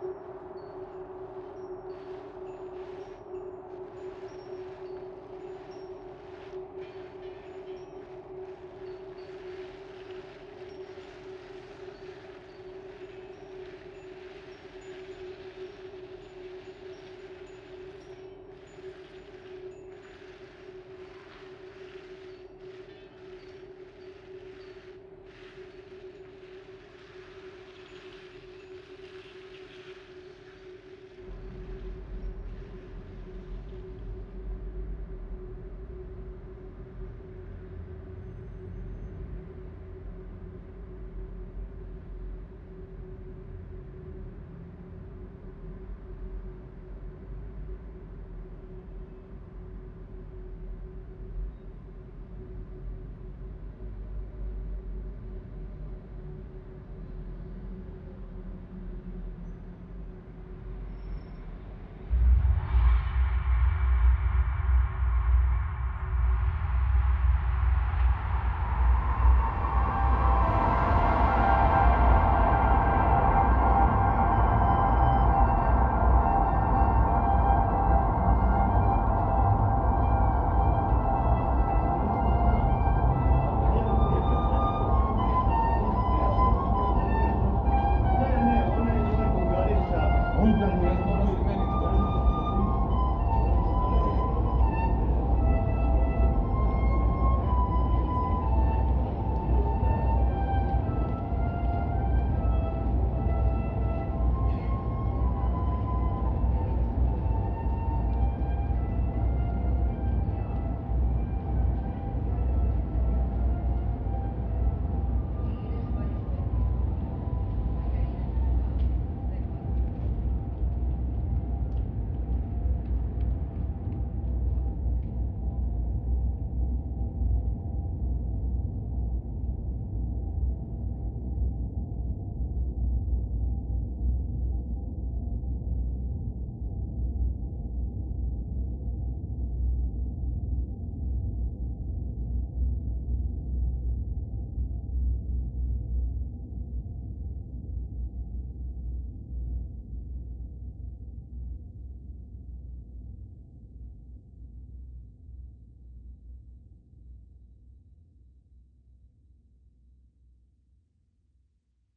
何?